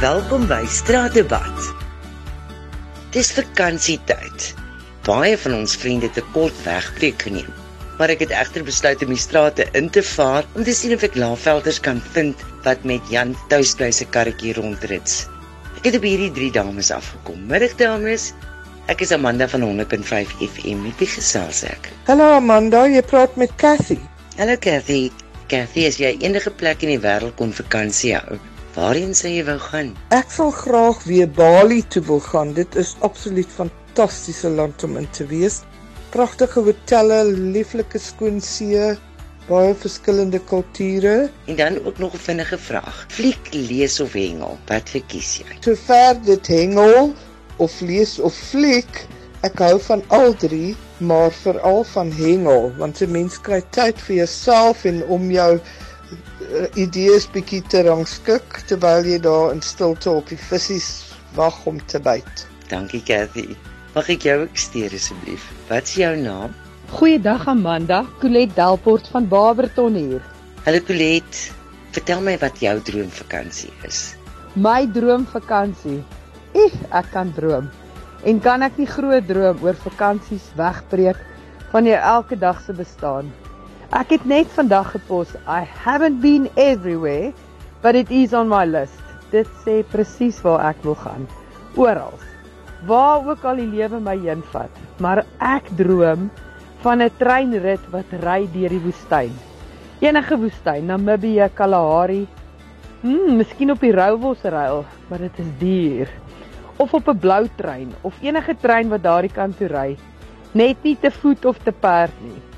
Welkom by Straatdebat. Dis vakansietyd. Baie van ons vriende het 'n kort wegbreek geneem, maar ek het egter besluit om die strate in te vaar om te sien of ek laafvelders kan vind wat met Jan Touwsplei se karretjie rondrits. Ek het op hierdie drie dames afgekom. Middag dames. Ek is Amanda van 100.5 FM. Met wie gesels ek? Hallo Amanda, jy praat met Cathy. Hallo Cathy. Cathy, as jy enige plek in die wêreld kon vakansie hou, waarheen sou jy wou gaan? Ek sal graag weer Bali toe wil gaan. Dit is absoluut fantastiese land om in te wees. Pragtige hotelle, lieflike skoon see, baie verskillende kulture. En dan ook nog 'n vinnige vraag. Fliek, lees of hengel? Wat verkies jy? Sover dit hengel of lees of fliek, ek hou van al drie, maar veral van hengel, want 'n mens kry tyd vir jouself en om jou idees bietjie te rangskik terwyl jy daar in stilte op die visse wag om te byt. Dankie Cathy. Mag ek jou ook steur asseblief? Wat is jou naam? Goeiedag Amanda, Colette Delport van Barberton hier. Hallo Colette. Vertel my wat jou droomvakansie is. My droomvakansie. Ek ek kan droom. En kan ek nie groot droom oor vakansies wegbreek van jou elke dag se bestaan. Ek het net vandag gepos. I haven't been everywhere, but it is on my list. Dit sê presies waar ek wil gaan. Oral. Waar ook al die lewe my heen vat, maar ek droom van 'n treinrit wat ry deur die woestyn. Enige woestyn, Namibië, Kalahari. Hm, miskien op die Roubosrail, maar dit is duur. Of op 'n blou trein of enige trein wat daardie kant toe ry. Net nie te voet of te perd nie.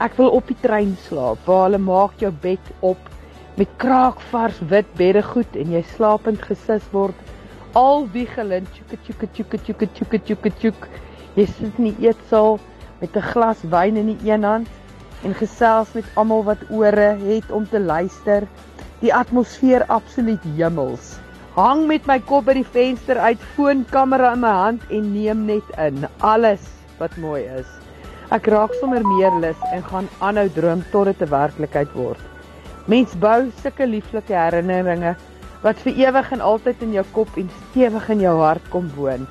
Ek wil op die trein slaap waar hulle maak jou bed op met kraakvars wit beddegoed en jy slapend gesis word. Al wie gelind tjoeke tjoeke tjoeke tjoeke tjoeke tjoeke tjoek. Jy sit in die eetsaal met 'n glas wyn in die een hand en gesels met almal wat ore het om te luister. Die atmosfeer absoluut hemels. Hang met my kop by die venster uit, foonkamera in my hand en neem net in alles wat mooi is. Ek raak sommer meer lus en gaan aanhou droom tot dit 'n werklikheid word. Mens bou sulke lieflike herinneringe wat vir ewig en altyd in jou kop en stewig in jou hart kom woon.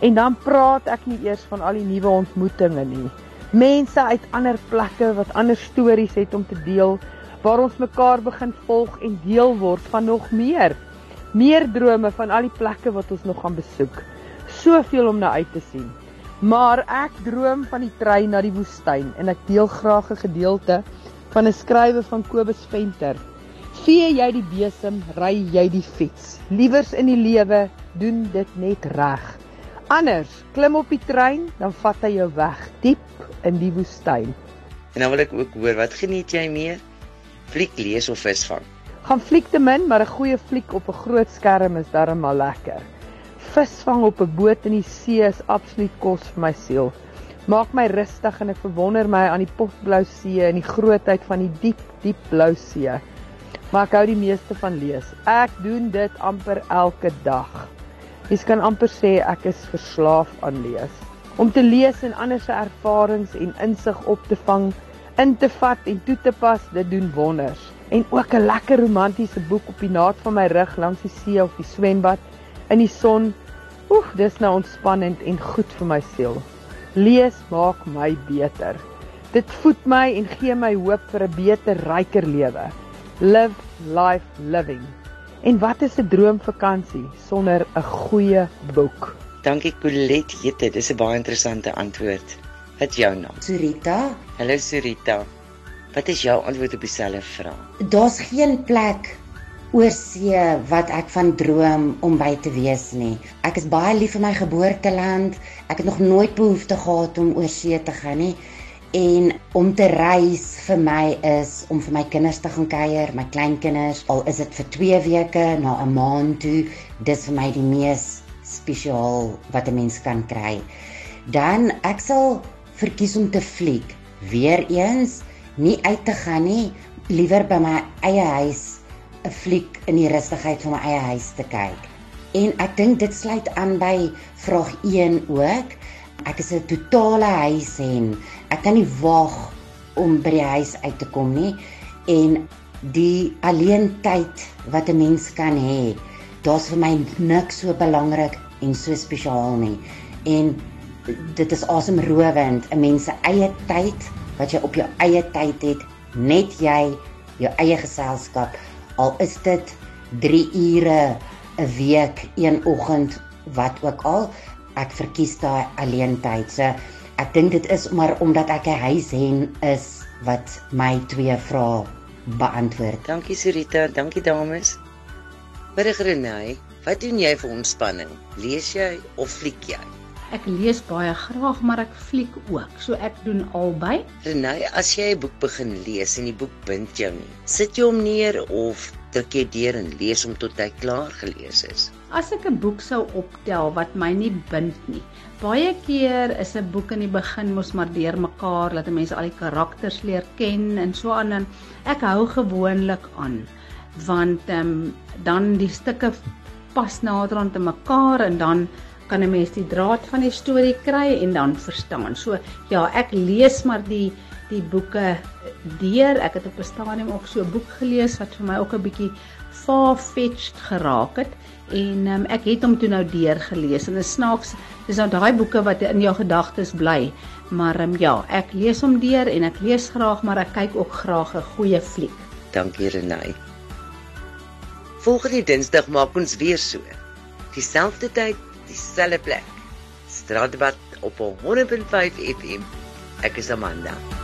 En dan praat ek nie eers van al die nuwe ontmoetinge nie. Mense uit ander plekke wat ander stories het om te deel, waar ons mekaar begin volg en deel word van nog meer. Meer drome van al die plekke wat ons nog gaan besoek. Soveel om na uit te sien. Maar ek droom van die trein na die woestyn en ek deel graag 'n gedeelte van 'n skrywe van Kobus Venter. Vee jy die besem, ry jy die fiets. Liewers in die lewe, doen dit net reg. Anders, klim op die trein, dan vat hy jou weg diep in die woestyn. En dan wil ek ook hoor, wat geniet jy meer? Fliek lees of visvang? Gaan fliek te min, maar 'n goeie fliek op 'n groot skerm is darmal lekker. Visvang op 'n boot in die see is absoluut kos vir my siel. Maak my rustig en ek verwonder my aan die potblou see en die grootheid van die diep, diep blou see. Maar ek hou die meeste van lees. Ek doen dit amper elke dag. Jy kan amper sê ek is verslaaf aan lees. Om te lees en ander se ervarings en insig op te vang, in te vat en toe te pas, dit doen wonders. En ook 'n lekker romantiese boek op die naad van my rug langs die see of die swembad in die son. Oef, dis nou ontspannend en goed vir my siel. Lees maak my beter. Dit voed my en gee my hoop vir 'n beter, ryker lewe. Live life living. En wat is 'n droomvakansie sonder 'n goeie boek? Dankie Colette, jette, dis 'n baie interessante antwoord. Wat jou naam? Surita, Hallo Surita. Wat is jou antwoord op dieselfde vraag? daar's geen plek oor see wat ek van droom om by te wees nie. Ek is baie lief vir my geboorteland. Ek het nog nooit behoefte gehad om oor see te gaan nie. En om te reis vir my is om vir my kinders te gaan kuier, my kleinkinders, al is dit vir 2 weke na 'n maand toe, dis vir my die mees spesiaal wat 'n mens kan kry. Dan ek sal verkies om te fliek. Weereens nie uit te gaan nie, liewer by my eie huis 'n fliek in die rustigheid van my eie huis te kyk. En ek dink dit sluit aan by vraag 1 ook. Ek is 'n totale huis en ek kan nie wag om by die huis uit te kom nie en die alleen tyd wat 'n mens kan hê daar's vir my niks so belangrik en so spesiaal nie. En dit is asemrowend, 'n mens se eie tyd wat jy op jou eie tyd het, net jy, jou eie geselskap. Al is dit 3 ure 'n week, een oggend, wat ook al, ek verkies daai alleen tyd. So ek dink dit is maar omdat ek 'n huishen is wat my twee vrae beantwoord. Dankie Sarita, dankie dames. Middag Renay, wat doen jy vir ontspanning? Lees jy of fliek jy? Ek lees baie graag, maar ek fliek ook. So ek doen albei. Renay, as jy 'n boek begin lees en die boek bind jou nie, sit jy hom neer of druk jy deur en lees hom tot hy klaar gelees is? As ek 'n boek sou optel wat my nie bind nie. Baie keer is 'n boek in die begin mos maar deurmekaar dat mense al die karakters leer ken en so aan en ek hou gewoonlik aan want ehm um, dan die stukke pas nader aan te mekaar en dan kan 'n mens die draad van die storie kry en dan verstaan. So ja, ek lees maar die die boeke deur. Ek het op 'n stadium ook so 'n boek gelees wat vir my ook 'n bietjie far-fetched geraak het en um, ek het hom toe nou deur gelees en dit snaaks dis nou daai boeke wat in jou gedagtes bly. Maar um, ja, ek lees hom deur en ek lees graag, maar ek kyk ook graag 'n goeie fliek. Dankie Renay. Volgende Dinsdag maak ons weer so. Dieselfde tyd, dieselfde plek. Straatdebat op 100.5 FM. Ek is Amanda.